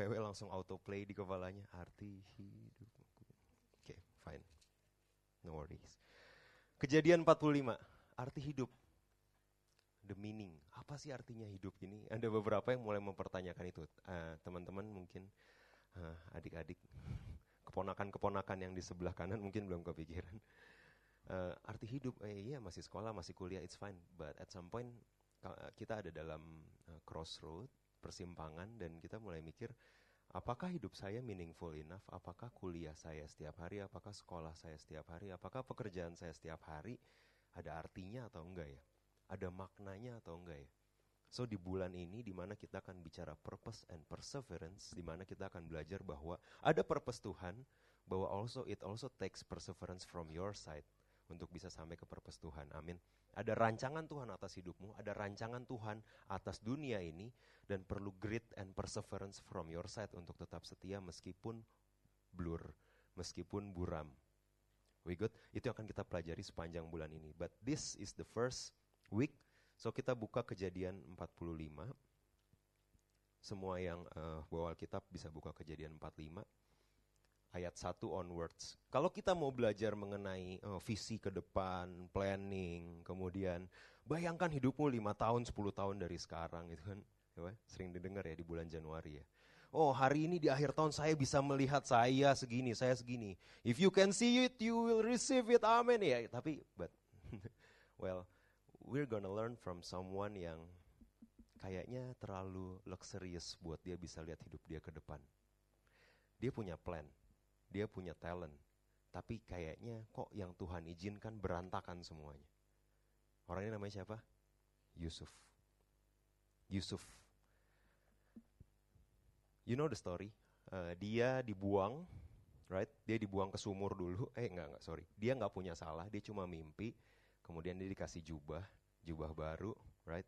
Beberapa tim PW langsung autoplay di kepalanya. Arti hidup. Oke, okay, fine. No worries. Kejadian 45, arti hidup. The meaning. Apa sih artinya hidup ini? Ada beberapa yang mulai mempertanyakan itu. Uh, teman-teman mungkin uh, adik-adik, keponakan-keponakan yang di sebelah kanan mungkin belum kepikiran. Uh, arti hidup, eh, iya masih sekolah, masih kuliah, it's fine. But at some point kita ada dalam uh, crossroad, persimpangan dan kita mulai mikir apakah hidup saya meaningful enough? Apakah kuliah saya setiap hari? Apakah sekolah saya setiap hari? Apakah pekerjaan saya setiap hari ada artinya atau enggak ya? Ada maknanya atau enggak ya? So di bulan ini di mana kita akan bicara purpose and perseverance, di mana kita akan belajar bahwa ada purpose Tuhan, bahwa also it also takes perseverance from your side untuk bisa sampai ke purpose Tuhan. Amin. Ada rancangan Tuhan atas hidupmu, ada rancangan Tuhan atas dunia ini, dan perlu grit and perseverance from your side untuk tetap setia meskipun blur, meskipun buram. We good? Itu akan kita pelajari sepanjang bulan ini. But this is the first week, so kita buka kejadian 45. Semua yang uh, bawa Alkitab bisa buka kejadian 45 ayat 1 onwards. Kalau kita mau belajar mengenai uh, visi ke depan, planning, kemudian bayangkan hidupmu 5 tahun, 10 tahun dari sekarang gitu kan. Ya, sering didengar ya di bulan Januari ya. Oh hari ini di akhir tahun saya bisa melihat saya segini, saya segini. If you can see it, you will receive it, amen ya. Tapi, but, well, we're gonna learn from someone yang kayaknya terlalu luxurious buat dia bisa lihat hidup dia ke depan. Dia punya plan, dia punya talent, tapi kayaknya kok yang Tuhan izinkan berantakan semuanya. Orang ini namanya siapa? Yusuf. Yusuf. You know the story. Uh, dia dibuang, right? Dia dibuang ke sumur dulu. Eh enggak enggak sorry. Dia nggak punya salah. Dia cuma mimpi. Kemudian dia dikasih jubah, jubah baru, right?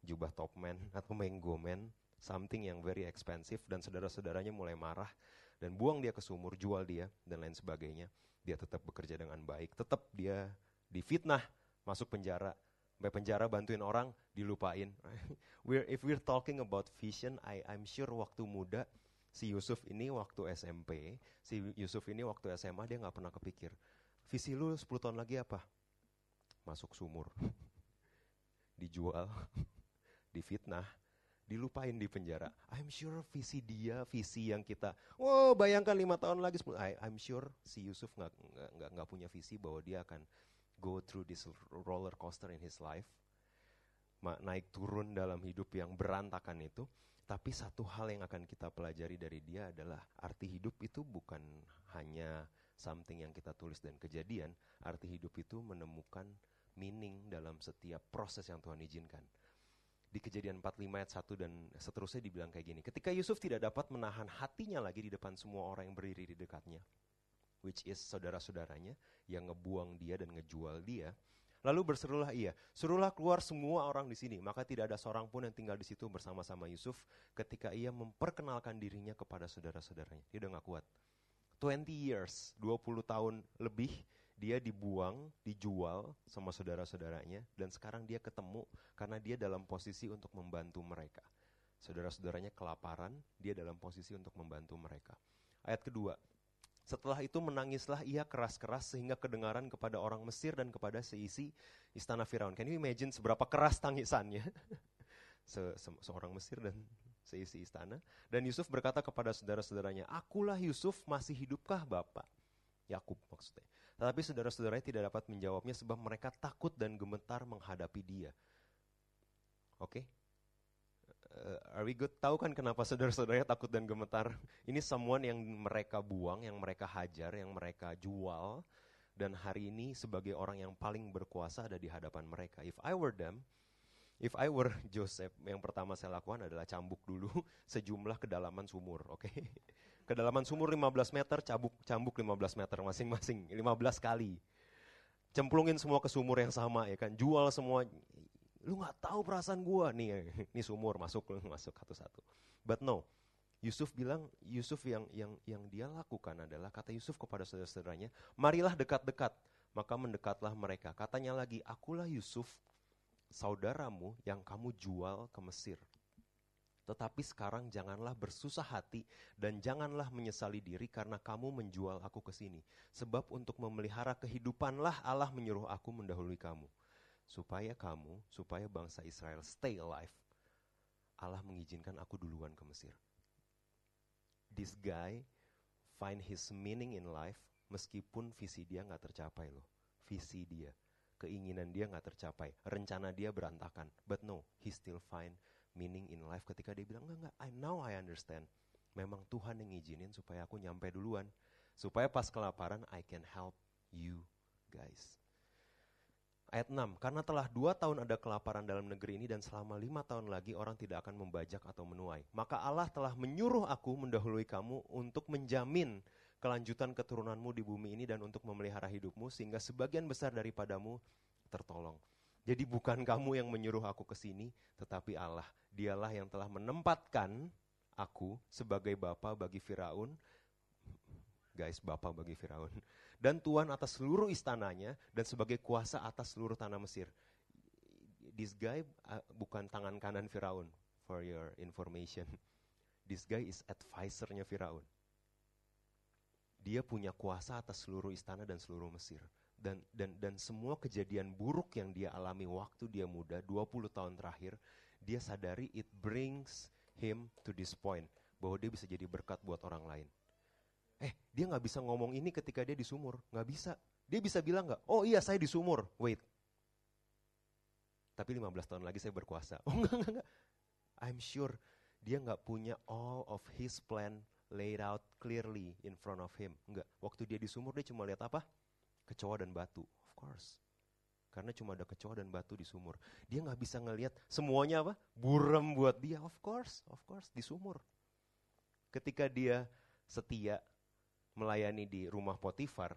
Jubah top man atau mango man, something yang very expensive dan saudara-saudaranya mulai marah dan buang dia ke sumur, jual dia dan lain sebagainya. Dia tetap bekerja dengan baik, tetap dia difitnah, masuk penjara, sampai penjara bantuin orang, dilupain. we're, if we're talking about vision, I, I'm sure waktu muda si Yusuf ini waktu SMP, si Yusuf ini waktu SMA dia nggak pernah kepikir, visi lu 10 tahun lagi apa? Masuk sumur, dijual, difitnah, dilupain di penjara. I'm sure visi dia, visi yang kita, wow bayangkan lima tahun lagi, I, I'm sure si Yusuf nggak nggak nggak punya visi bahwa dia akan go through this roller coaster in his life, naik turun dalam hidup yang berantakan itu. Tapi satu hal yang akan kita pelajari dari dia adalah arti hidup itu bukan hanya something yang kita tulis dan kejadian. Arti hidup itu menemukan meaning dalam setiap proses yang Tuhan izinkan di kejadian 45 ayat 1 dan seterusnya dibilang kayak gini. Ketika Yusuf tidak dapat menahan hatinya lagi di depan semua orang yang berdiri di dekatnya, which is saudara-saudaranya yang ngebuang dia dan ngejual dia, lalu berserulah ia, suruhlah keluar semua orang di sini, maka tidak ada seorang pun yang tinggal di situ bersama-sama Yusuf ketika ia memperkenalkan dirinya kepada saudara-saudaranya. Dia udah gak kuat. 20 years, 20 tahun lebih, dia dibuang, dijual sama saudara-saudaranya, dan sekarang dia ketemu karena dia dalam posisi untuk membantu mereka. Saudara-saudaranya kelaparan, dia dalam posisi untuk membantu mereka. Ayat kedua, setelah itu menangislah ia keras-keras sehingga kedengaran kepada orang Mesir dan kepada seisi istana Firaun. Can you imagine seberapa keras tangisannya? Se -se Seorang Mesir dan seisi istana. Dan Yusuf berkata kepada saudara-saudaranya, Akulah Yusuf, masih hidupkah Bapak? Yakub maksudnya. Tetapi saudara-saudaranya tidak dapat menjawabnya sebab mereka takut dan gemetar menghadapi dia. Oke? Okay? Uh, are we good? Tahu kan kenapa saudara-saudaranya takut dan gemetar? Ini someone yang mereka buang, yang mereka hajar, yang mereka jual. Dan hari ini sebagai orang yang paling berkuasa ada di hadapan mereka. If I were them, if I were Joseph, yang pertama saya lakukan adalah cambuk dulu sejumlah kedalaman sumur, oke? Okay? Kedalaman sumur 15 meter, cabuk cambuk 15 meter masing-masing, 15 kali. Cemplungin semua ke sumur yang sama ya kan, jual semua. Lu nggak tahu perasaan gua nih, ini sumur masuk masuk satu-satu. But no, Yusuf bilang, Yusuf yang yang yang dia lakukan adalah kata Yusuf kepada saudara-saudaranya, marilah dekat-dekat. Maka mendekatlah mereka. Katanya lagi, akulah Yusuf, saudaramu yang kamu jual ke Mesir. Tetapi sekarang janganlah bersusah hati dan janganlah menyesali diri karena kamu menjual aku ke sini. Sebab untuk memelihara kehidupanlah Allah menyuruh aku mendahului kamu. Supaya kamu, supaya bangsa Israel stay alive. Allah mengizinkan aku duluan ke Mesir. This guy find his meaning in life meskipun visi dia nggak tercapai loh. Visi dia, keinginan dia nggak tercapai, rencana dia berantakan. But no, he still find meaning in life ketika dia bilang, enggak, enggak, I now I understand. Memang Tuhan yang ngizinin supaya aku nyampe duluan. Supaya pas kelaparan, I can help you guys. Ayat 6, karena telah dua tahun ada kelaparan dalam negeri ini dan selama lima tahun lagi orang tidak akan membajak atau menuai. Maka Allah telah menyuruh aku mendahului kamu untuk menjamin kelanjutan keturunanmu di bumi ini dan untuk memelihara hidupmu sehingga sebagian besar daripadamu tertolong. Jadi bukan kamu yang menyuruh aku ke sini, tetapi Allah. Dialah yang telah menempatkan aku sebagai bapa bagi Firaun, guys, bapa bagi Firaun, dan tuan atas seluruh istananya dan sebagai kuasa atas seluruh tanah Mesir. This guy uh, bukan tangan kanan Firaun, for your information. This guy is advisernya Firaun. Dia punya kuasa atas seluruh istana dan seluruh Mesir. Dan, dan, dan semua kejadian buruk yang dia alami waktu dia muda, 20 tahun terakhir, dia sadari it brings him to this point bahwa dia bisa jadi berkat buat orang lain. Eh, dia nggak bisa ngomong ini ketika dia di sumur, nggak bisa. Dia bisa bilang nggak? Oh iya saya di sumur. Wait. Tapi 15 tahun lagi saya berkuasa. Oh enggak, enggak, enggak. I'm sure dia nggak punya all of his plan laid out clearly in front of him. Enggak. Waktu dia di sumur dia cuma lihat apa? Kecoa dan batu. Of course. Karena cuma ada kecoa dan batu di sumur. Dia nggak bisa ngelihat semuanya apa? Buram buat dia. Of course, of course, di sumur. Ketika dia setia melayani di rumah Potifar,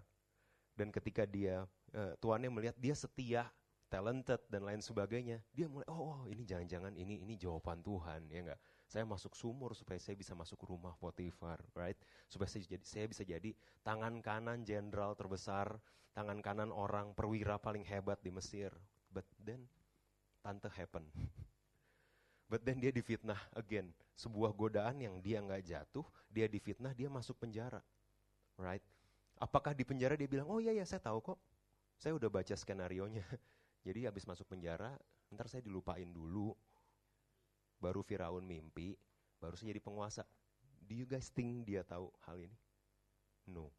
dan ketika dia uh, tuannya melihat dia setia, talented dan lain sebagainya, dia mulai oh, oh ini jangan-jangan ini ini jawaban Tuhan ya enggak. Saya masuk sumur supaya saya bisa masuk rumah Potifar, right? Supaya saya, jadi, saya bisa jadi tangan kanan jenderal terbesar tangan kanan orang perwira paling hebat di Mesir. But then tante happen. But then dia difitnah again. Sebuah godaan yang dia nggak jatuh, dia difitnah, dia masuk penjara. Right? Apakah di penjara dia bilang, oh iya ya saya tahu kok. Saya udah baca skenario-nya. Jadi habis masuk penjara, ntar saya dilupain dulu. Baru Firaun mimpi, baru saya jadi penguasa. Do you guys think dia tahu hal ini? No.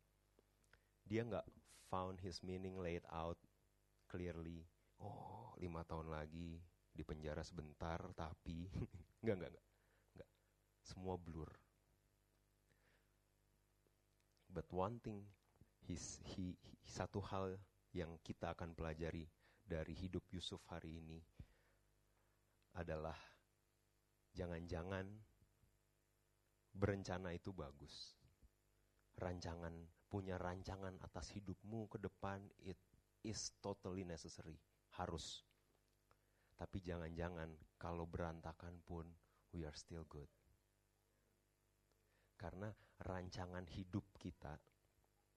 Dia nggak found his meaning laid out clearly. Oh, lima tahun lagi di penjara sebentar, tapi enggak, enggak, enggak, enggak. Semua blur. But one thing, his, he, satu hal yang kita akan pelajari dari hidup Yusuf hari ini adalah jangan-jangan berencana itu bagus. Rancangan punya rancangan atas hidupmu ke depan, it is totally necessary, harus. Tapi jangan-jangan kalau berantakan pun, we are still good. Karena rancangan hidup kita,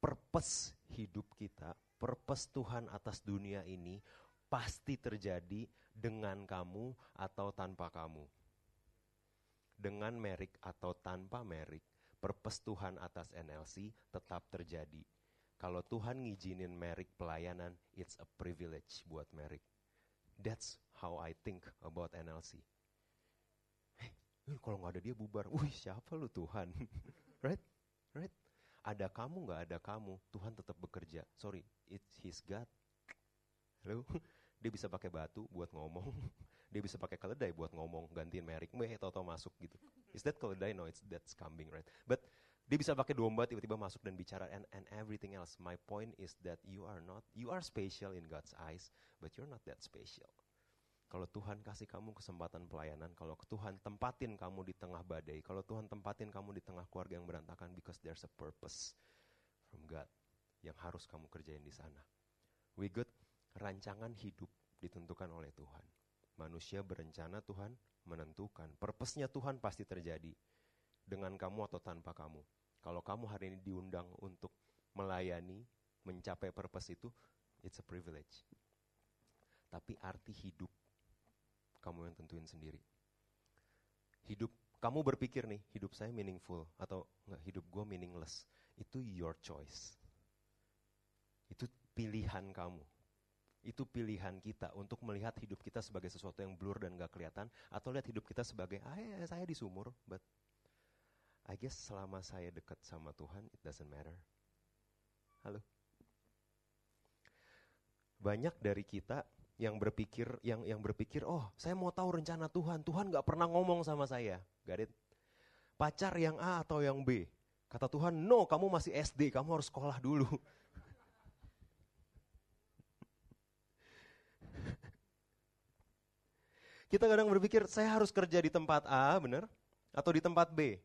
purpose hidup kita, purpose Tuhan atas dunia ini pasti terjadi dengan kamu atau tanpa kamu. Dengan merik atau tanpa merik, purpose Tuhan atas NLC tetap terjadi. Kalau Tuhan ngizinin Merik pelayanan, it's a privilege buat Merik. That's how I think about NLC. Hey, kalau nggak ada dia bubar. Wih, siapa lu Tuhan? right? Right? Ada kamu nggak ada kamu, Tuhan tetap bekerja. Sorry, it's His God. Halo? Dia bisa pakai batu buat ngomong. Dia bisa pakai keledai buat ngomong, gantiin Merik. Weh, tau-tau masuk gitu. Is that keledai? No, it's that's kambing, right? But dia bisa pakai domba tiba-tiba masuk dan bicara and and everything else. My point is that you are not you are special in God's eyes, but you're not that special. Kalau Tuhan kasih kamu kesempatan pelayanan, kalau Tuhan tempatin kamu di tengah badai, kalau Tuhan tempatin kamu di tengah keluarga yang berantakan, because there's a purpose from God yang harus kamu kerjain di sana. We good, rancangan hidup ditentukan oleh Tuhan. Manusia berencana Tuhan menentukan. Purpose-nya Tuhan pasti terjadi dengan kamu atau tanpa kamu. Kalau kamu hari ini diundang untuk melayani, mencapai purpose itu, it's a privilege. Tapi arti hidup kamu yang tentuin sendiri. Hidup kamu berpikir nih, hidup saya meaningful atau enggak hidup gue meaningless. Itu your choice. Itu pilihan kamu. Itu pilihan kita untuk melihat hidup kita sebagai sesuatu yang blur dan gak kelihatan atau lihat hidup kita sebagai ah ya, saya di sumur, but I guess selama saya dekat sama Tuhan it doesn't matter. Halo. Banyak dari kita yang berpikir yang yang berpikir oh saya mau tahu rencana Tuhan. Tuhan nggak pernah ngomong sama saya. Got it? Pacar yang A atau yang B? Kata Tuhan no kamu masih SD kamu harus sekolah dulu kita kadang berpikir saya harus kerja di tempat A bener atau di tempat B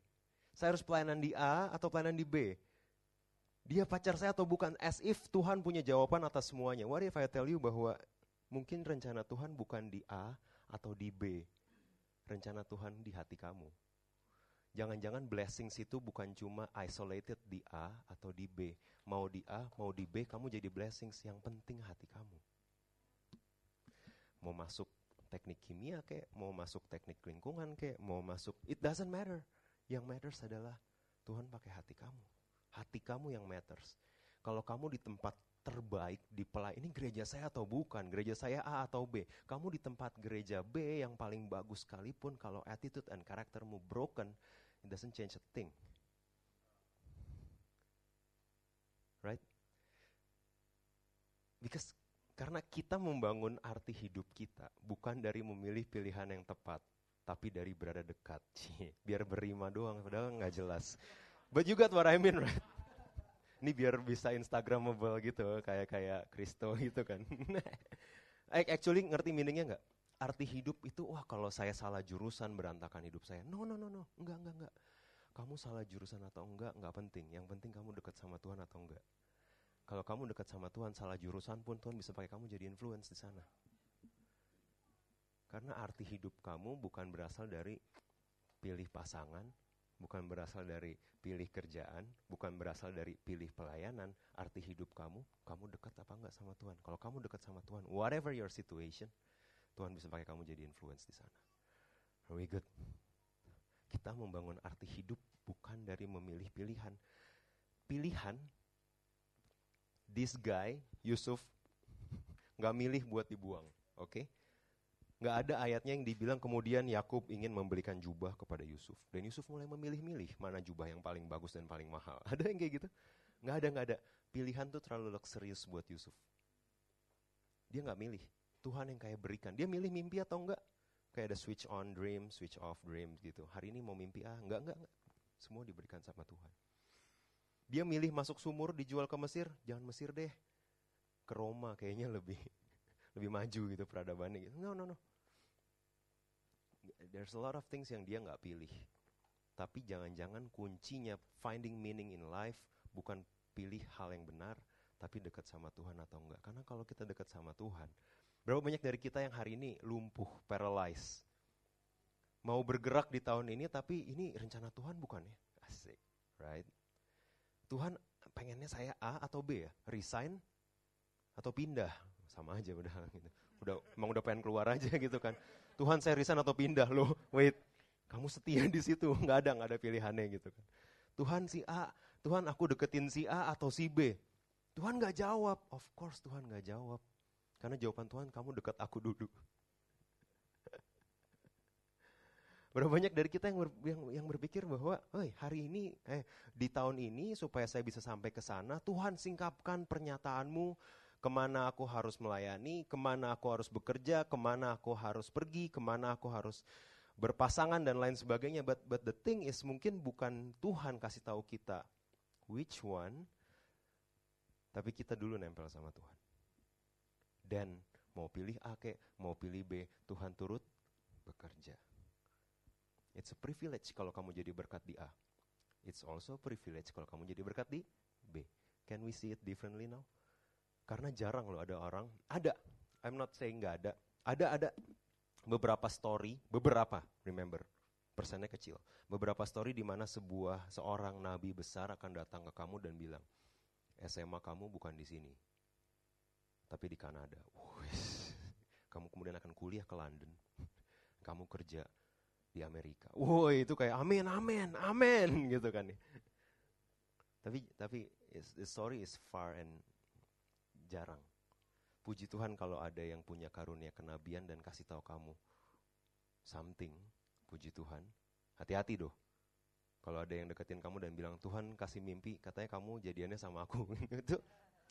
saya harus pelayanan di A atau pelayanan di B dia pacar saya atau bukan as if Tuhan punya jawaban atas semuanya what if I tell you bahwa Mungkin rencana Tuhan bukan di A atau di B. Rencana Tuhan di hati kamu. Jangan-jangan blessings itu bukan cuma isolated di A atau di B. Mau di A, mau di B, kamu jadi blessings yang penting hati kamu. Mau masuk teknik kimia kayak, mau masuk teknik lingkungan kayak, mau masuk, it doesn't matter. Yang matters adalah Tuhan pakai hati kamu. Hati kamu yang matters. Kalau kamu di tempat terbaik di pelai ini gereja saya atau bukan, gereja saya A atau B. Kamu di tempat gereja B yang paling bagus sekalipun kalau attitude and karaktermu broken, it doesn't change a thing. Right? Because karena kita membangun arti hidup kita bukan dari memilih pilihan yang tepat, tapi dari berada dekat. Biar berima doang, padahal nggak jelas. But you got what I mean, right? ini biar bisa instagramable gitu kayak kayak Kristo gitu kan. Actually ngerti meaningnya nggak? Arti hidup itu wah kalau saya salah jurusan berantakan hidup saya. No no no no. Enggak enggak enggak kamu salah jurusan atau enggak enggak penting. Yang penting kamu dekat sama Tuhan atau enggak kalau kamu dekat sama Tuhan salah jurusan pun Tuhan bisa pakai kamu jadi influence di sana karena arti hidup kamu bukan berasal dari pilih pasangan bukan berasal dari pilih kerjaan, bukan berasal dari pilih pelayanan. Arti hidup kamu, kamu dekat apa enggak sama Tuhan? Kalau kamu dekat sama Tuhan, whatever your situation, Tuhan bisa pakai kamu jadi influence di sana. Very good. Kita membangun arti hidup bukan dari memilih pilihan. Pilihan, this guy, Yusuf, nggak milih buat dibuang, oke? Okay? nggak ada ayatnya yang dibilang kemudian Yakub ingin membelikan jubah kepada Yusuf dan Yusuf mulai memilih-milih mana jubah yang paling bagus dan paling mahal. Ada yang kayak gitu? Nggak ada, nggak ada. Pilihan tuh terlalu luxurious buat Yusuf. Dia nggak milih. Tuhan yang kayak berikan. Dia milih mimpi atau enggak? Kayak ada switch on dream, switch off dream gitu. Hari ini mau mimpi ah, enggak, enggak, enggak. Semua diberikan sama Tuhan. Dia milih masuk sumur dijual ke Mesir, jangan Mesir deh. Ke Roma kayaknya lebih lebih maju gitu peradabannya gitu. No, no, no there's a lot of things yang dia nggak pilih. Tapi jangan-jangan kuncinya finding meaning in life bukan pilih hal yang benar, tapi dekat sama Tuhan atau enggak. Karena kalau kita dekat sama Tuhan, berapa banyak dari kita yang hari ini lumpuh, paralyzed. Mau bergerak di tahun ini, tapi ini rencana Tuhan bukan ya? Asik, right? Tuhan pengennya saya A atau B ya? Resign atau pindah? Sama aja udah gitu. Udah, emang udah pengen keluar aja gitu kan. Tuhan saya resign atau pindah loh. Wait, kamu setia di situ, nggak ada nggak ada pilihannya gitu kan. Tuhan si A, Tuhan aku deketin si A atau si B. Tuhan nggak jawab, of course Tuhan nggak jawab. Karena jawaban Tuhan kamu dekat aku dulu. Berapa banyak dari kita yang, ber, yang, yang berpikir bahwa, hey, hari ini, eh, di tahun ini supaya saya bisa sampai ke sana, Tuhan singkapkan pernyataanmu, ke mana aku harus melayani, ke mana aku harus bekerja, ke mana aku harus pergi, ke mana aku harus berpasangan dan lain sebagainya. But but the thing is mungkin bukan Tuhan kasih tahu kita which one, tapi kita dulu nempel sama Tuhan. Dan mau pilih A ke, mau pilih B, Tuhan turut bekerja. It's a privilege kalau kamu jadi berkat di A. It's also a privilege kalau kamu jadi berkat di B. Can we see it differently now? Karena jarang loh ada orang, ada, I'm not saying nggak ada, ada ada beberapa story, beberapa, remember, persennya kecil. Beberapa story di mana sebuah seorang nabi besar akan datang ke kamu dan bilang, SMA kamu bukan di sini, tapi di Kanada. Kamu kemudian akan kuliah ke London. kamu kerja di Amerika. Woi, itu kayak amin, amin, amin gitu kan. Tapi tapi the story is far and jarang. Puji Tuhan kalau ada yang punya karunia kenabian dan kasih tahu kamu something, puji Tuhan. Hati-hati doh. Kalau ada yang deketin kamu dan bilang Tuhan kasih mimpi, katanya kamu jadiannya sama aku. itu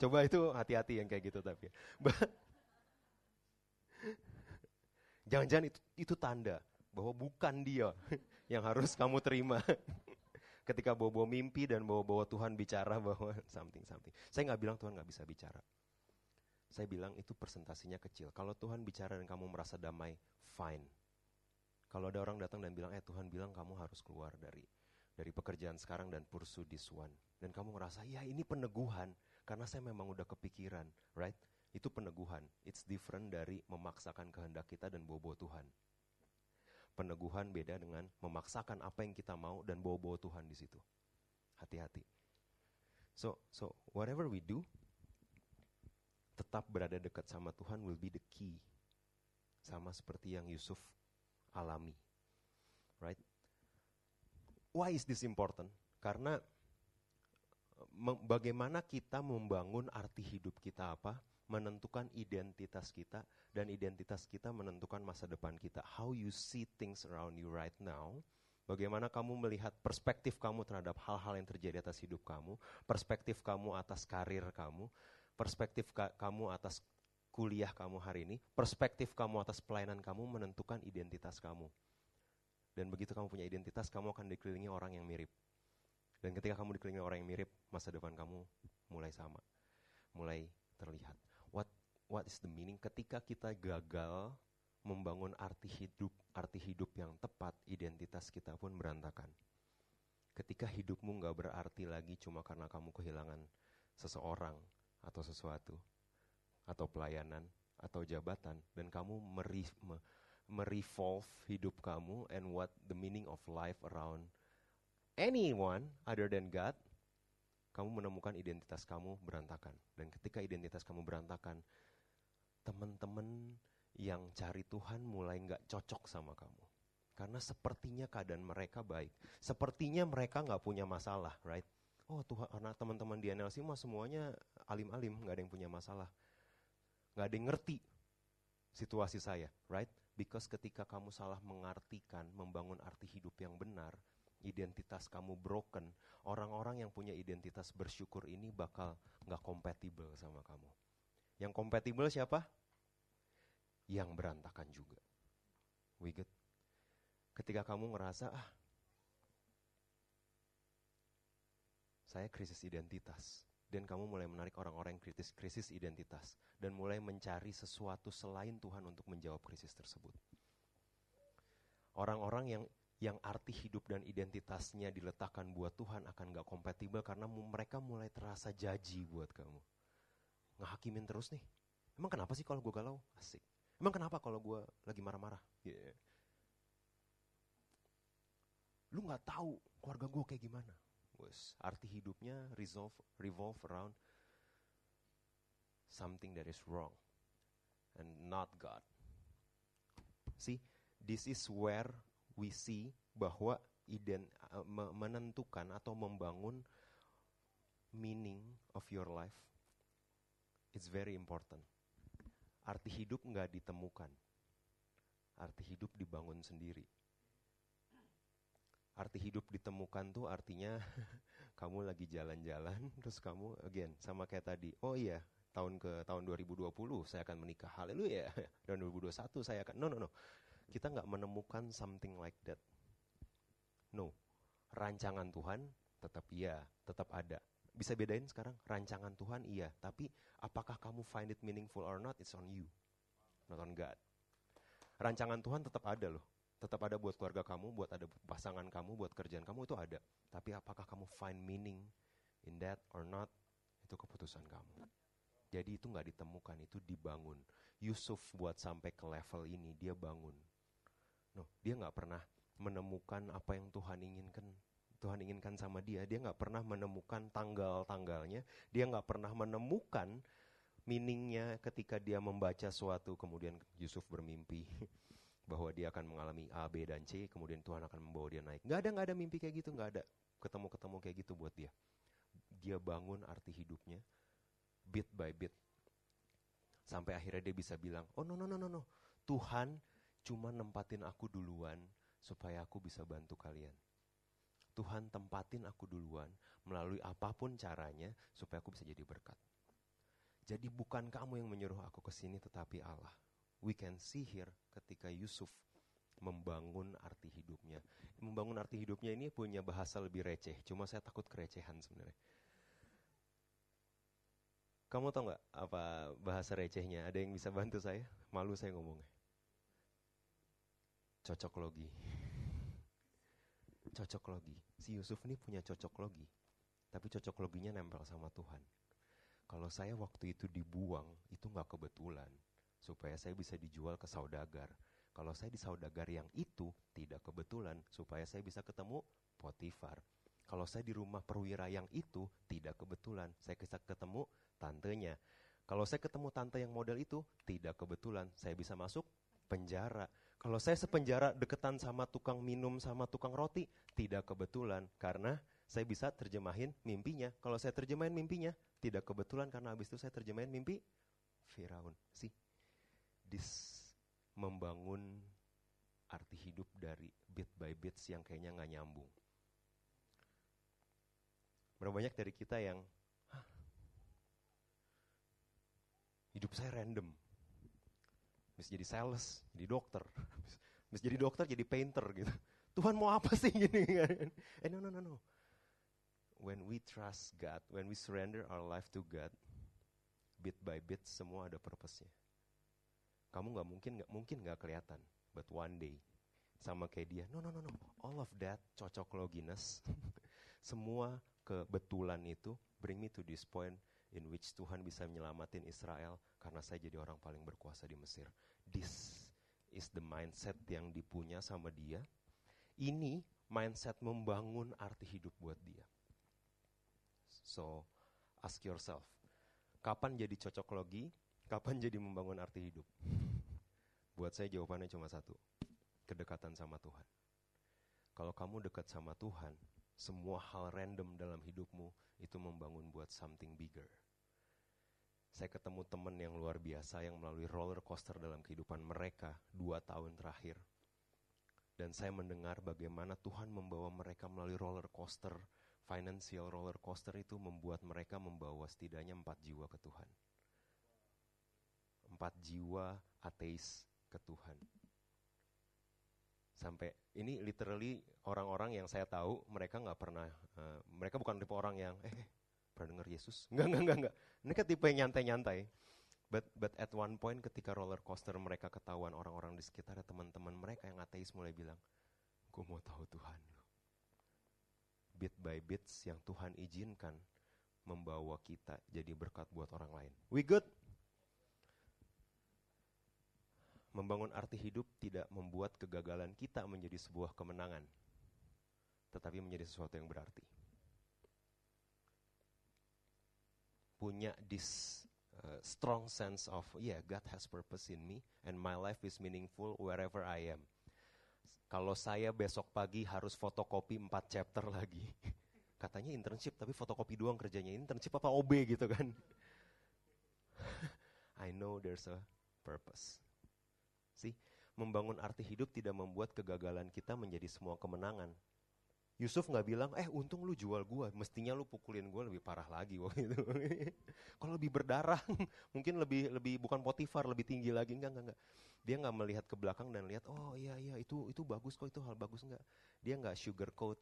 coba itu hati-hati yang kayak gitu tapi. Jangan-jangan itu, itu tanda bahwa bukan dia yang harus kamu terima. Ketika bawa-bawa mimpi dan bawa-bawa Tuhan bicara bahwa something something. Saya nggak bilang Tuhan nggak bisa bicara. Saya bilang itu presentasinya kecil. Kalau Tuhan bicara dan kamu merasa damai, fine. Kalau ada orang datang dan bilang, eh Tuhan bilang kamu harus keluar dari dari pekerjaan sekarang dan pursue this one. Dan kamu ngerasa, ya ini peneguhan. Karena saya memang udah kepikiran, right? Itu peneguhan. It's different dari memaksakan kehendak kita dan bawa-bawa Tuhan. Peneguhan beda dengan memaksakan apa yang kita mau dan bawa-bawa Tuhan di situ. Hati-hati. So, so whatever we do, tetap berada dekat sama Tuhan will be the key. Sama seperti yang Yusuf alami. Right? Why is this important? Karena bagaimana kita membangun arti hidup kita apa, menentukan identitas kita, dan identitas kita menentukan masa depan kita. How you see things around you right now, Bagaimana kamu melihat perspektif kamu terhadap hal-hal yang terjadi atas hidup kamu, perspektif kamu atas karir kamu, perspektif ka kamu atas kuliah kamu hari ini, perspektif kamu atas pelayanan kamu menentukan identitas kamu. Dan begitu kamu punya identitas, kamu akan dikelilingi orang yang mirip. Dan ketika kamu dikelilingi orang yang mirip, masa depan kamu mulai sama, mulai terlihat. What is the meaning? Ketika kita gagal membangun arti hidup, arti hidup yang tepat, identitas kita pun berantakan. Ketika hidupmu nggak berarti lagi cuma karena kamu kehilangan seseorang, atau sesuatu atau pelayanan atau jabatan dan kamu meri, hidup kamu and what the meaning of life around anyone other than God kamu menemukan identitas kamu berantakan dan ketika identitas kamu berantakan teman-teman yang cari Tuhan mulai nggak cocok sama kamu karena sepertinya keadaan mereka baik sepertinya mereka nggak punya masalah right oh Tuhan anak teman-teman di NLC mah semuanya alim-alim, nggak ada yang punya masalah. Nggak ada yang ngerti situasi saya, right? Because ketika kamu salah mengartikan, membangun arti hidup yang benar, identitas kamu broken, orang-orang yang punya identitas bersyukur ini bakal nggak kompatibel sama kamu. Yang kompatibel siapa? Yang berantakan juga. We get. Ketika kamu ngerasa, ah saya krisis identitas. Dan kamu mulai menarik orang-orang yang kritis, krisis identitas. Dan mulai mencari sesuatu selain Tuhan untuk menjawab krisis tersebut. Orang-orang yang yang arti hidup dan identitasnya diletakkan buat Tuhan akan gak kompatibel karena mereka mulai terasa jaji buat kamu. Ngehakimin terus nih. Emang kenapa sih kalau gue galau? Asik. Emang kenapa kalau gue lagi marah-marah? Yeah. Lu gak tahu keluarga gue kayak gimana was arti hidupnya resolve, revolve around something that is wrong and not God. See, this is where we see bahwa ident, uh, menentukan atau membangun meaning of your life it's very important. Arti hidup nggak ditemukan, arti hidup dibangun sendiri. Arti hidup ditemukan tuh artinya kamu lagi jalan-jalan terus kamu again sama kayak tadi. Oh iya tahun ke tahun 2020 saya akan menikah. Haleluya. Dan 2021 saya akan no no no. Kita nggak menemukan something like that. No. Rancangan Tuhan tetap iya tetap ada bisa bedain sekarang rancangan Tuhan iya tapi apakah kamu find it meaningful or not it's on you not on God rancangan Tuhan tetap ada loh tetap ada buat keluarga kamu, buat ada pasangan kamu, buat kerjaan kamu itu ada. Tapi apakah kamu find meaning in that or not, itu keputusan kamu. Jadi itu nggak ditemukan, itu dibangun. Yusuf buat sampai ke level ini, dia bangun. No, dia nggak pernah menemukan apa yang Tuhan inginkan. Tuhan inginkan sama dia, dia nggak pernah menemukan tanggal-tanggalnya, dia nggak pernah menemukan meaningnya ketika dia membaca suatu, kemudian Yusuf bermimpi. bahwa dia akan mengalami A, B, dan C, kemudian Tuhan akan membawa dia naik. Gak ada, gak ada mimpi kayak gitu, gak ada ketemu-ketemu kayak gitu buat dia. Dia bangun arti hidupnya, bit by bit. Sampai akhirnya dia bisa bilang, oh no, no, no, no, no. Tuhan cuma nempatin aku duluan supaya aku bisa bantu kalian. Tuhan tempatin aku duluan melalui apa pun caranya supaya aku bisa jadi berkat. Jadi bukan kamu yang menyuruh aku ke sini tetapi Allah. We can see here ketika Yusuf membangun arti hidupnya. Membangun arti hidupnya ini punya bahasa lebih receh, cuma saya takut kerecehan sebenarnya. Kamu tahu nggak apa bahasa recehnya? Ada yang bisa bantu saya? Malu saya ngomongnya. Cocok logi. Cocok logi. Si Yusuf ini punya cocok logi. Tapi cocok loginya nempel sama Tuhan. Kalau saya waktu itu dibuang, itu nggak kebetulan. Supaya saya bisa dijual ke saudagar. Kalau saya di saudagar yang itu, tidak kebetulan. Supaya saya bisa ketemu Potifar. Kalau saya di rumah perwira yang itu, tidak kebetulan. Saya bisa ketemu tantenya. Kalau saya ketemu tante yang model itu, tidak kebetulan. Saya bisa masuk penjara. Kalau saya sepenjara deketan sama tukang minum sama tukang roti, tidak kebetulan karena saya bisa terjemahin mimpinya. Kalau saya terjemahin mimpinya, tidak kebetulan karena habis itu saya terjemahin mimpi Firaun. Sih, this membangun arti hidup dari bit by bits yang kayaknya nggak nyambung. Berapa banyak dari kita yang hidup saya random, bisa jadi sales, jadi dokter, bisa jadi dokter, jadi painter gitu. Tuhan mau apa sih gini? Eh no no no no. When we trust God, when we surrender our life to God, bit by bit semua ada purpose-nya. Kamu nggak mungkin nggak mungkin nggak kelihatan, but one day sama kayak dia. No no no no. All of that cocok loginess, semua kebetulan itu bring me to this point in which Tuhan bisa menyelamatin Israel karena saya jadi orang paling berkuasa di Mesir. This is the mindset yang dipunya sama dia. Ini mindset membangun arti hidup buat dia. So, ask yourself, kapan jadi cocok logi, kapan jadi membangun arti hidup? Buat saya jawabannya cuma satu, kedekatan sama Tuhan. Kalau kamu dekat sama Tuhan, semua hal random dalam hidupmu itu membangun buat something bigger. Saya ketemu teman yang luar biasa yang melalui roller coaster dalam kehidupan mereka dua tahun terakhir. Dan saya mendengar bagaimana Tuhan membawa mereka melalui roller coaster, financial roller coaster itu membuat mereka membawa setidaknya empat jiwa ke Tuhan. Empat jiwa ateis ke Tuhan. Sampai ini literally orang-orang yang saya tahu mereka nggak pernah, uh, mereka bukan tipe orang yang eh pernah dengar Yesus? Enggak, enggak, enggak, enggak. Kan tipe yang nyantai-nyantai. But, but at one point ketika roller coaster mereka ketahuan orang-orang di sekitar teman-teman mereka yang ateis mulai bilang, gue mau tahu Tuhan. Bit by bits yang Tuhan izinkan membawa kita jadi berkat buat orang lain. We good? Membangun arti hidup tidak membuat kegagalan kita menjadi sebuah kemenangan, tetapi menjadi sesuatu yang berarti. Punya this uh, strong sense of yeah God has purpose in me and my life is meaningful wherever I am. Kalau saya besok pagi harus fotokopi 4 chapter lagi. Katanya internship tapi fotokopi doang kerjanya. Internship apa OB gitu kan. I know there's a purpose. See, membangun arti hidup tidak membuat kegagalan kita menjadi semua kemenangan. Yusuf nggak bilang, eh untung lu jual gua, mestinya lu pukulin gua lebih parah lagi waktu itu. Kalau lebih berdarah, mungkin lebih lebih bukan Potifar, lebih tinggi lagi enggak enggak enggak. Dia nggak melihat ke belakang dan lihat, oh iya iya itu itu bagus kok itu hal bagus enggak. Dia nggak sugarcoat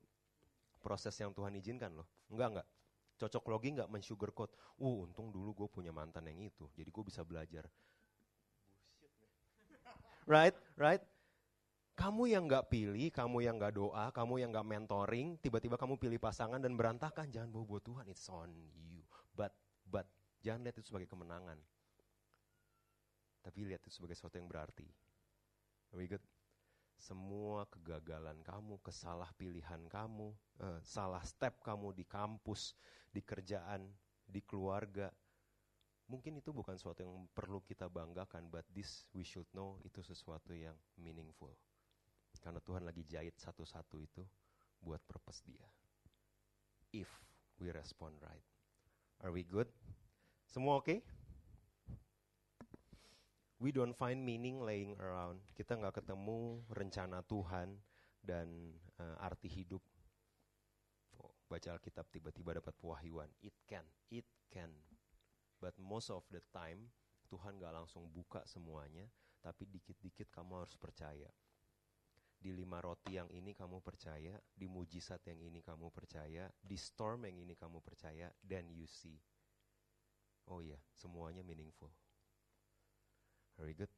proses yang Tuhan izinkan loh, enggak enggak. Cocok logi nggak mensugarcoat. Uh untung dulu gue punya mantan yang itu, jadi gue bisa belajar. Right, right. Kamu yang nggak pilih, kamu yang nggak doa, kamu yang nggak mentoring, tiba-tiba kamu pilih pasangan dan berantakan, jangan bawa buat Tuhan, it's on you. But, but, jangan lihat itu sebagai kemenangan. Tapi lihat itu sebagai sesuatu yang berarti. We good? Semua kegagalan kamu, kesalah pilihan kamu, uh, salah step kamu di kampus, di kerjaan, di keluarga, Mungkin itu bukan sesuatu yang perlu kita banggakan, but this we should know itu sesuatu yang meaningful. Karena Tuhan lagi jahit satu-satu itu buat purpose dia. If we respond right. Are we good? Semua oke? Okay? We don't find meaning laying around. Kita nggak ketemu rencana Tuhan dan uh, arti hidup. Oh, baca Alkitab tiba-tiba dapat pewahyuan. It can, it can. But most of the time Tuhan nggak langsung buka semuanya, tapi dikit-dikit kamu harus percaya. Di lima roti yang ini kamu percaya, di mujizat yang ini kamu percaya, di storm yang ini kamu percaya, then you see. Oh iya, semuanya meaningful. Very good.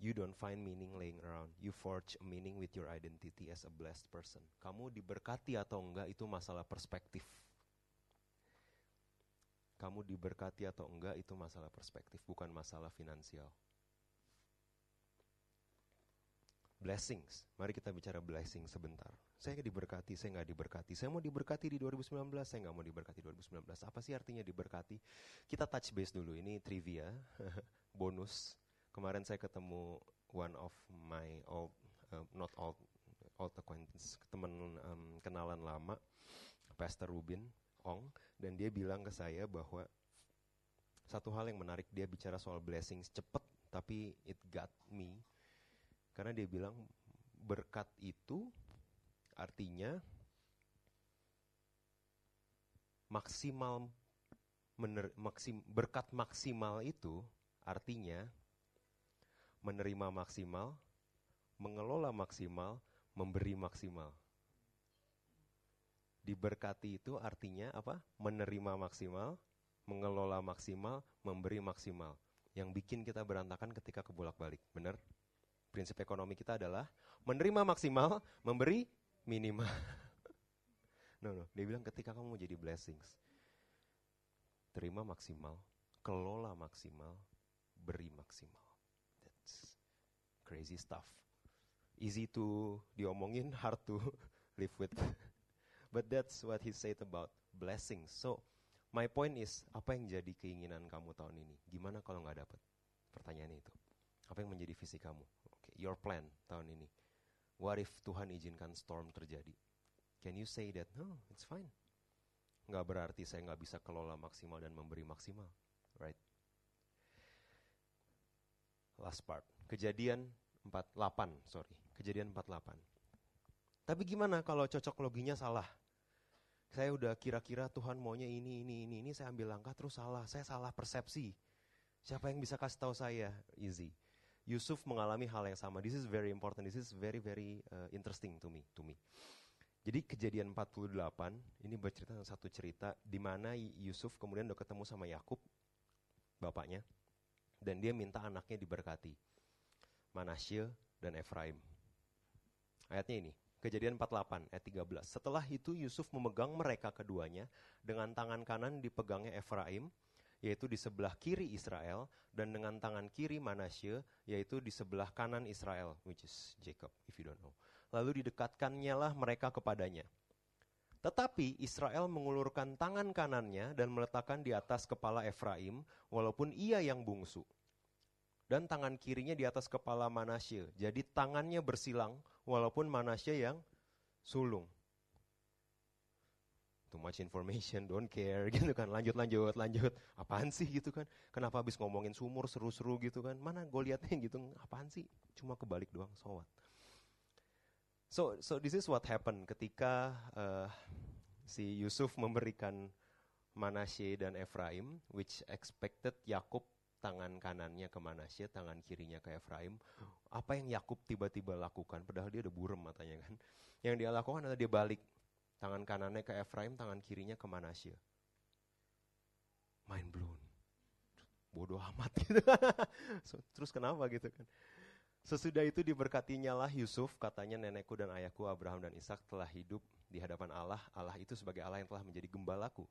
You don't find meaning laying around. You forge a meaning with your identity as a blessed person. Kamu diberkati atau enggak itu masalah perspektif. Kamu diberkati atau enggak itu masalah perspektif, bukan masalah finansial. Blessings. Mari kita bicara blessing sebentar. Saya diberkati, saya nggak diberkati. Saya mau diberkati di 2019, saya nggak mau diberkati 2019. Apa sih artinya diberkati? Kita touch base dulu. Ini trivia, bonus. Kemarin saya ketemu one of my old, uh, not old, old acquaintance, teman um, kenalan lama, Pastor Rubin Ong, dan dia bilang ke saya bahwa satu hal yang menarik dia bicara soal blessings cepet, tapi it got me. Karena dia bilang berkat itu Artinya maksimal mener, maksim, berkat maksimal itu artinya menerima maksimal, mengelola maksimal, memberi maksimal. Diberkati itu artinya apa? Menerima maksimal, mengelola maksimal, memberi maksimal. Yang bikin kita berantakan ketika kebolak-balik, benar? Prinsip ekonomi kita adalah menerima maksimal, memberi minimal. no, no. Dia bilang ketika kamu mau jadi blessings, terima maksimal, kelola maksimal, beri maksimal. That's crazy stuff. Easy to diomongin, hard to live with. But that's what he said about blessings. So, my point is, apa yang jadi keinginan kamu tahun ini? Gimana kalau nggak dapat? Pertanyaannya itu. Apa yang menjadi visi kamu? Your plan tahun ini What if Tuhan izinkan storm terjadi? Can you say that? No, it's fine. Nggak berarti saya nggak bisa kelola maksimal dan memberi maksimal. Right? Last part. Kejadian 48, sorry. Kejadian 48. Tapi gimana kalau cocok loginya salah? Saya udah kira-kira Tuhan maunya ini, ini, ini, ini, saya ambil langkah terus salah. Saya salah persepsi. Siapa yang bisa kasih tahu saya? Easy. Yusuf mengalami hal yang sama. This is very important. This is very very uh, interesting to me. To me. Jadi kejadian 48 ini bercerita tentang satu cerita di mana Yusuf kemudian udah ketemu sama Yakub bapaknya dan dia minta anaknya diberkati. Manasye dan Efraim. Ayatnya ini, Kejadian 48 ayat 13. Setelah itu Yusuf memegang mereka keduanya dengan tangan kanan dipegangnya Efraim yaitu di sebelah kiri Israel, dan dengan tangan kiri Manasye, yaitu di sebelah kanan Israel, which is Jacob, if you don't know. Lalu didekatkannya lah mereka kepadanya. Tetapi Israel mengulurkan tangan kanannya dan meletakkan di atas kepala Efraim, walaupun ia yang bungsu. Dan tangan kirinya di atas kepala Manasye. Jadi tangannya bersilang, walaupun Manasye yang sulung too much information, don't care gitu kan. Lanjut lanjut lanjut. Apaan sih gitu kan? Kenapa habis ngomongin sumur seru-seru gitu kan? Mana gue liatnya gitu, apaan sih? Cuma kebalik doang, so what? So so this is what happened ketika uh, si Yusuf memberikan Manasye dan Efraim, which expected Yakub tangan kanannya ke Manasye, tangan kirinya ke Efraim. Apa yang Yakub tiba-tiba lakukan? Padahal dia udah burem matanya kan. Yang dia lakukan adalah dia balik Tangan kanannya ke Efraim, tangan kirinya ke Manasya. Mind blown. Bodoh amat gitu. terus kenapa gitu kan? Sesudah itu diberkatinya lah Yusuf, katanya nenekku dan ayahku Abraham dan Ishak telah hidup di hadapan Allah. Allah itu sebagai Allah yang telah menjadi gembalaku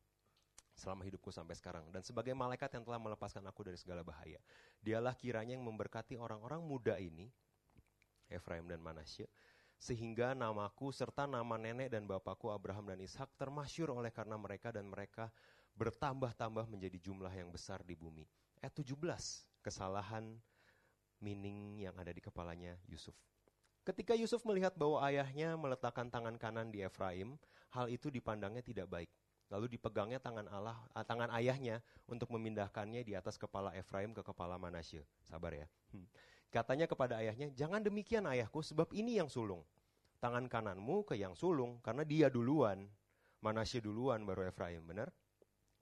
selama hidupku sampai sekarang. Dan sebagai malaikat yang telah melepaskan aku dari segala bahaya. Dialah kiranya yang memberkati orang-orang muda ini, Efraim dan Manasya, sehingga namaku serta nama nenek dan bapakku Abraham dan Ishak termasyur oleh karena mereka dan mereka bertambah-tambah menjadi jumlah yang besar di bumi. Ayat 17, kesalahan meaning yang ada di kepalanya Yusuf. Ketika Yusuf melihat bahwa ayahnya meletakkan tangan kanan di Efraim, hal itu dipandangnya tidak baik. Lalu dipegangnya tangan Allah, ah, tangan ayahnya untuk memindahkannya di atas kepala Efraim ke kepala Manasye. Sabar ya. Hmm. Katanya kepada ayahnya, jangan demikian ayahku, sebab ini yang sulung. Tangan kananmu ke yang sulung, karena dia duluan. Manasye duluan, baru Efraim, benar?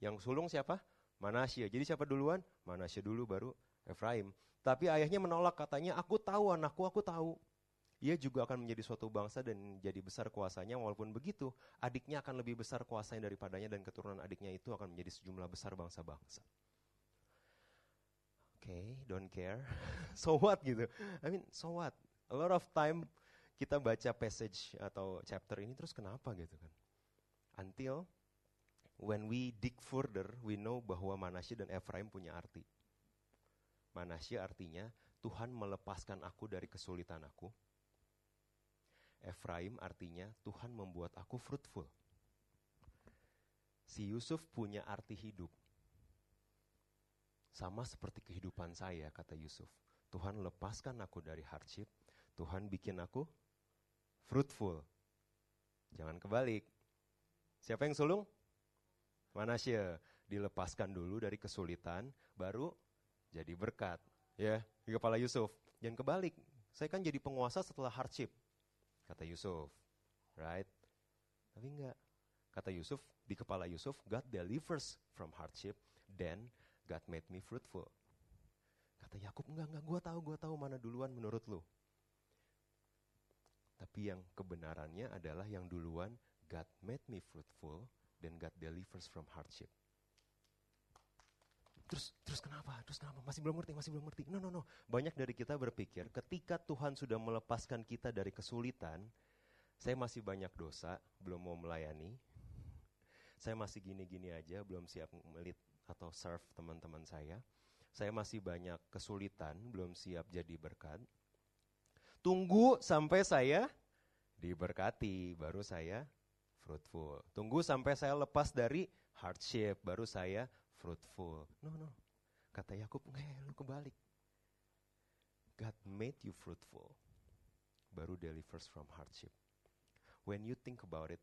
Yang sulung siapa? Manasye. Jadi siapa duluan? Manasye dulu, baru Efraim. Tapi ayahnya menolak, katanya, aku tahu anakku, aku tahu ia juga akan menjadi suatu bangsa dan jadi besar kuasanya. Walaupun begitu, adiknya akan lebih besar kuasanya daripadanya dan keturunan adiknya itu akan menjadi sejumlah besar bangsa-bangsa. Oke, okay, don't care. so what gitu? I mean, so what? A lot of time kita baca passage atau chapter ini terus kenapa gitu kan? Until when we dig further, we know bahwa Manasye dan Ephraim punya arti. Manasye artinya Tuhan melepaskan aku dari kesulitan aku Efraim artinya Tuhan membuat aku fruitful. Si Yusuf punya arti hidup. Sama seperti kehidupan saya, kata Yusuf. Tuhan lepaskan aku dari hardship, Tuhan bikin aku fruitful. Jangan kebalik. Siapa yang sulung? Manasya. Dilepaskan dulu dari kesulitan, baru jadi berkat. Ya, di kepala Yusuf. Jangan kebalik. Saya kan jadi penguasa setelah hardship kata Yusuf. Right? Tapi enggak. Kata Yusuf, di kepala Yusuf, God delivers from hardship, then God made me fruitful. Kata Yakub, enggak, enggak, gue tahu, gue tahu mana duluan menurut lu. Tapi yang kebenarannya adalah yang duluan, God made me fruitful, then God delivers from hardship. Terus terus kenapa? Terus kenapa? Masih belum ngerti, masih belum ngerti. No, no, no. Banyak dari kita berpikir ketika Tuhan sudah melepaskan kita dari kesulitan, saya masih banyak dosa, belum mau melayani. Saya masih gini-gini aja, belum siap melit atau serve teman-teman saya. Saya masih banyak kesulitan, belum siap jadi berkat. Tunggu sampai saya diberkati, baru saya fruitful. Tunggu sampai saya lepas dari hardship, baru saya fruitful. No, no. Kata Yakub, nggak, lu kebalik. God made you fruitful. Baru delivers from hardship. When you think about it,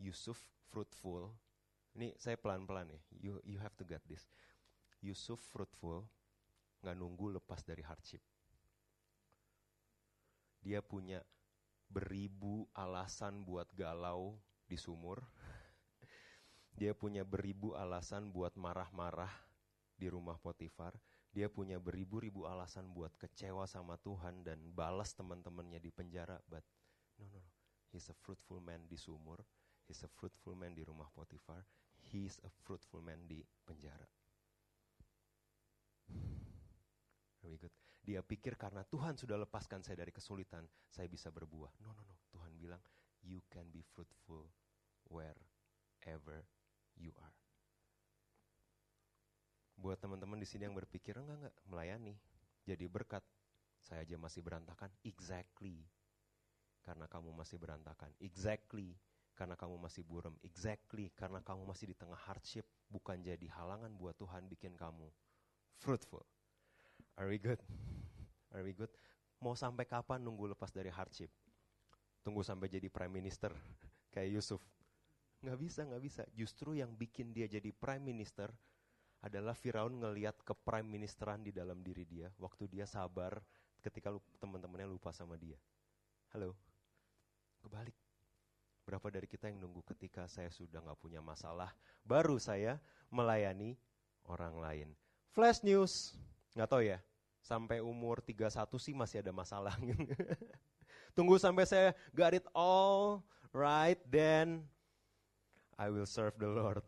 Yusuf fruitful. Ini saya pelan-pelan ya. You you have to get this. Yusuf fruitful, nggak nunggu lepas dari hardship. Dia punya beribu alasan buat galau di sumur dia punya beribu alasan buat marah-marah di rumah Potifar. Dia punya beribu-ribu alasan buat kecewa sama Tuhan dan balas teman-temannya di penjara. But no, no, no. He's a fruitful man di sumur. He's a fruitful man di rumah Potifar. He's a fruitful man di penjara. Very good. Dia pikir karena Tuhan sudah lepaskan saya dari kesulitan, saya bisa berbuah. No, no, no. Tuhan bilang, you can be fruitful wherever you are. Buat teman-teman di sini yang berpikir enggak enggak melayani, jadi berkat. Saya aja masih berantakan. Exactly. Karena kamu masih berantakan. Exactly. Karena kamu masih buram. Exactly. Karena kamu masih di tengah hardship. Bukan jadi halangan buat Tuhan bikin kamu fruitful. Are we good? Are we good? Mau sampai kapan nunggu lepas dari hardship? Tunggu sampai jadi prime minister kayak Yusuf. Nggak bisa, nggak bisa. Justru yang bikin dia jadi prime minister adalah Firaun ngeliat ke prime ministeran di dalam diri dia waktu dia sabar ketika teman-temannya lupa sama dia. Halo, kebalik. Berapa dari kita yang nunggu ketika saya sudah nggak punya masalah, baru saya melayani orang lain. Flash news, nggak tahu ya, sampai umur 31 sih masih ada masalah. Tunggu sampai saya got it all right, then I will serve the Lord.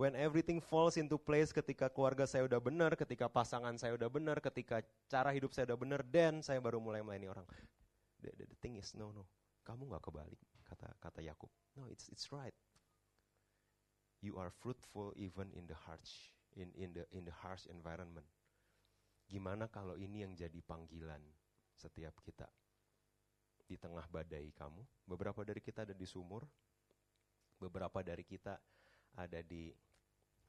When everything falls into place ketika keluarga saya udah benar, ketika pasangan saya udah benar, ketika cara hidup saya udah benar, then saya baru mulai melayani orang. The, the, the thing is, no, no. Kamu nggak kebalik, kata kata Yakub. No, it's it's right. You are fruitful even in the harsh in in the in the harsh environment. Gimana kalau ini yang jadi panggilan setiap kita? Di tengah badai kamu, beberapa dari kita ada di sumur, beberapa dari kita ada di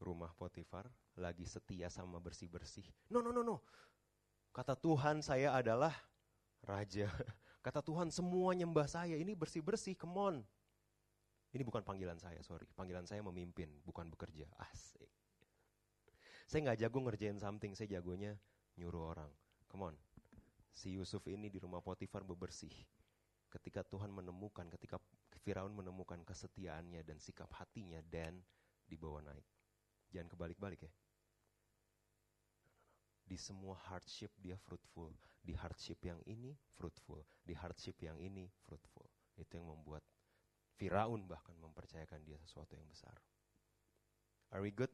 rumah Potifar, lagi setia sama bersih-bersih. No, no, no, no. Kata Tuhan saya adalah raja. Kata Tuhan semua nyembah saya, ini bersih-bersih, come on. Ini bukan panggilan saya, sorry. Panggilan saya memimpin, bukan bekerja. Asik. Saya nggak jago ngerjain something, saya jagonya nyuruh orang. Come on. Si Yusuf ini di rumah Potifar bebersih. Ketika Tuhan menemukan, ketika Firaun menemukan kesetiaannya dan sikap hatinya, dan dibawa naik. Jangan kebalik-balik ya. Di semua hardship dia fruitful. Di hardship yang ini fruitful. Di hardship yang ini fruitful. Itu yang membuat Firaun bahkan mempercayakan dia sesuatu yang besar. Are we good?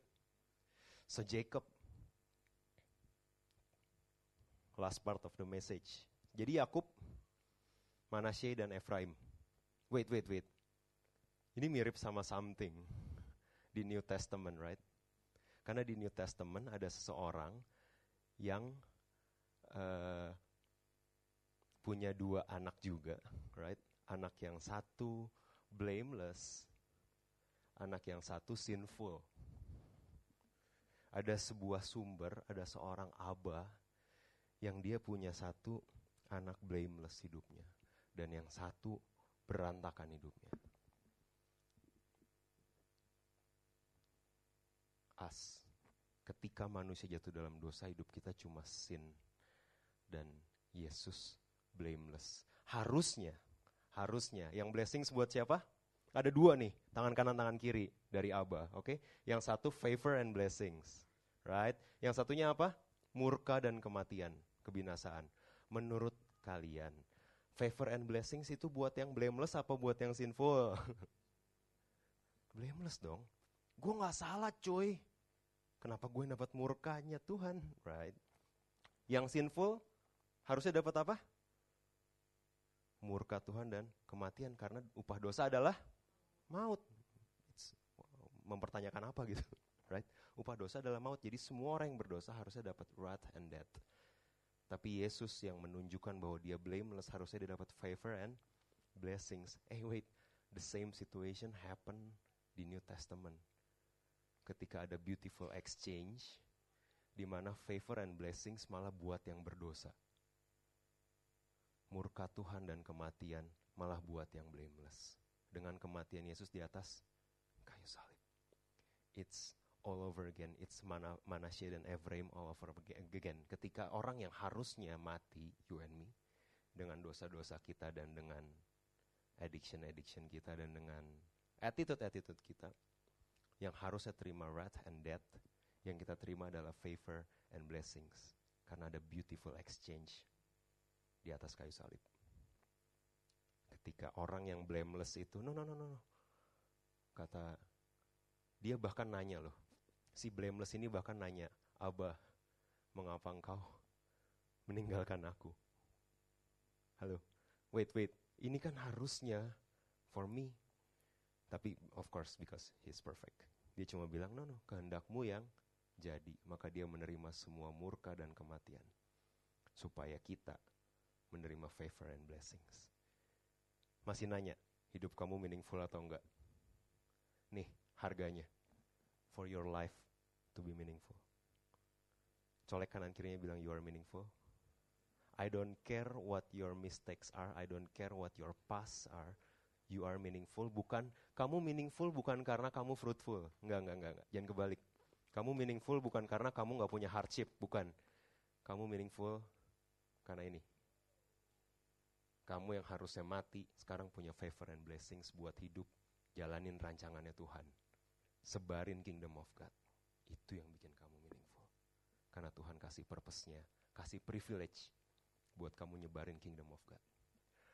So Jacob, last part of the message. Jadi Yakub, Manasye dan Ephraim. Wait, wait, wait. Ini mirip sama something di New Testament, right? Karena di New Testament ada seseorang yang uh, punya dua anak juga, right? Anak yang satu blameless, anak yang satu sinful. Ada sebuah sumber, ada seorang abah yang dia punya satu anak blameless hidupnya dan yang satu berantakan hidupnya. us. Ketika manusia jatuh dalam dosa, hidup kita cuma sin. Dan Yesus blameless. Harusnya, harusnya. Yang blessing buat siapa? Ada dua nih, tangan kanan, tangan kiri dari Abba, oke? Okay? Yang satu favor and blessings, right? Yang satunya apa? Murka dan kematian, kebinasaan. Menurut kalian, favor and blessings itu buat yang blameless apa buat yang sinful? blameless dong. Gue gak salah cuy. Kenapa gue dapat murkanya Tuhan, right? Yang sinful harusnya dapat apa? Murka Tuhan dan kematian karena upah dosa adalah maut. Mempertanyakan apa gitu, right? Upah dosa adalah maut. Jadi semua orang yang berdosa harusnya dapat wrath and death. Tapi Yesus yang menunjukkan bahwa dia blameless harusnya dia dapat favor and blessings. Eh wait, the same situation happen di New Testament ketika ada beautiful exchange di mana favor and blessings malah buat yang berdosa. Murka Tuhan dan kematian malah buat yang blameless. Dengan kematian Yesus di atas kayu salib. It's all over again. It's mana, Manasye dan Ephraim all over again. Ketika orang yang harusnya mati, you and me, dengan dosa-dosa kita dan dengan addiction-addiction kita dan dengan attitude-attitude kita, yang harusnya terima wrath and death, yang kita terima adalah favor and blessings. Karena ada beautiful exchange di atas kayu salib. Ketika orang yang blameless itu, no, no, no, no. Kata, dia bahkan nanya loh. Si blameless ini bahkan nanya, Abah, mengapa engkau meninggalkan aku? Halo, wait, wait. Ini kan harusnya for me tapi of course because he's perfect. Dia cuma bilang, no, no, kehendakmu yang jadi. Maka dia menerima semua murka dan kematian. Supaya kita menerima favor and blessings. Masih nanya, hidup kamu meaningful atau enggak? Nih, harganya. For your life to be meaningful. Colek kanan kirinya bilang you are meaningful. I don't care what your mistakes are. I don't care what your past are you are meaningful bukan kamu meaningful bukan karena kamu fruitful. Enggak, enggak, enggak, enggak. Jangan kebalik. Kamu meaningful bukan karena kamu nggak punya hardship, bukan. Kamu meaningful karena ini. Kamu yang harusnya mati, sekarang punya favor and blessings buat hidup, jalanin rancangannya Tuhan. Sebarin kingdom of God. Itu yang bikin kamu meaningful. Karena Tuhan kasih purpose-nya, kasih privilege buat kamu nyebarin kingdom of God.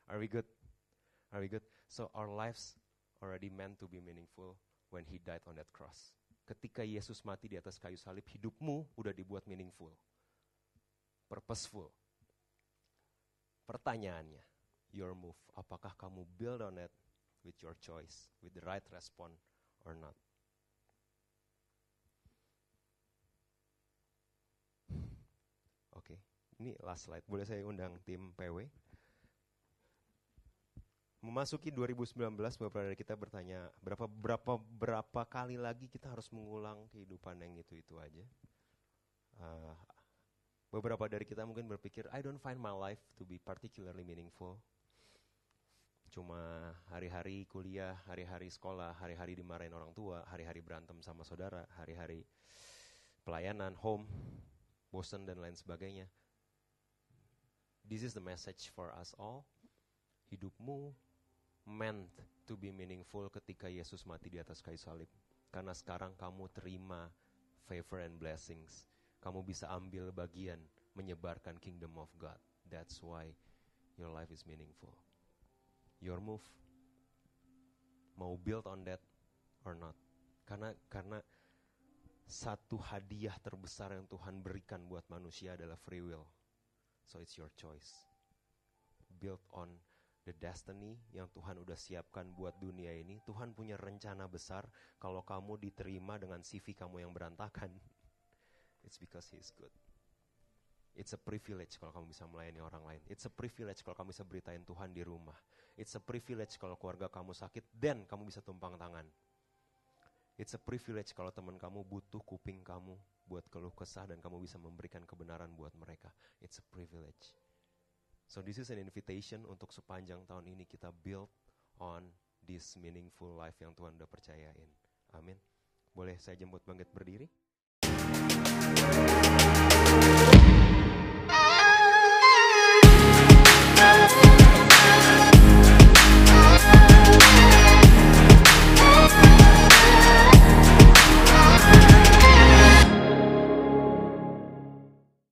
Are we good? Are we good? So our lives already meant to be meaningful when he died on that cross. Ketika Yesus mati di atas kayu salib, hidupmu udah dibuat meaningful. Purposeful. Pertanyaannya, your move, apakah kamu build on it with your choice, with the right response or not? Oke, okay. Ini last slide. Boleh saya undang tim PW? Memasuki 2019, beberapa dari kita bertanya, berapa berapa berapa kali lagi kita harus mengulang kehidupan yang itu-itu aja? Uh, beberapa dari kita mungkin berpikir, I don't find my life to be particularly meaningful. Cuma hari-hari kuliah, hari-hari sekolah, hari-hari dimarahin orang tua, hari-hari berantem sama saudara, hari-hari pelayanan, home, bosen dan lain sebagainya. This is the message for us all. Hidupmu meant to be meaningful ketika Yesus mati di atas kayu salib. Karena sekarang kamu terima favor and blessings. Kamu bisa ambil bagian menyebarkan kingdom of God. That's why your life is meaningful. Your move mau build on that or not. Karena karena satu hadiah terbesar yang Tuhan berikan buat manusia adalah free will. So it's your choice. Build on the destiny yang Tuhan udah siapkan buat dunia ini. Tuhan punya rencana besar kalau kamu diterima dengan CV kamu yang berantakan. It's because He is good. It's a privilege kalau kamu bisa melayani orang lain. It's a privilege kalau kamu bisa beritain Tuhan di rumah. It's a privilege kalau keluarga kamu sakit dan kamu bisa tumpang tangan. It's a privilege kalau teman kamu butuh kuping kamu buat keluh kesah dan kamu bisa memberikan kebenaran buat mereka. It's a privilege. So this is an invitation untuk sepanjang tahun ini kita build on this meaningful life yang Tuhan udah percayain. Amin. Boleh saya jemput bangkit berdiri?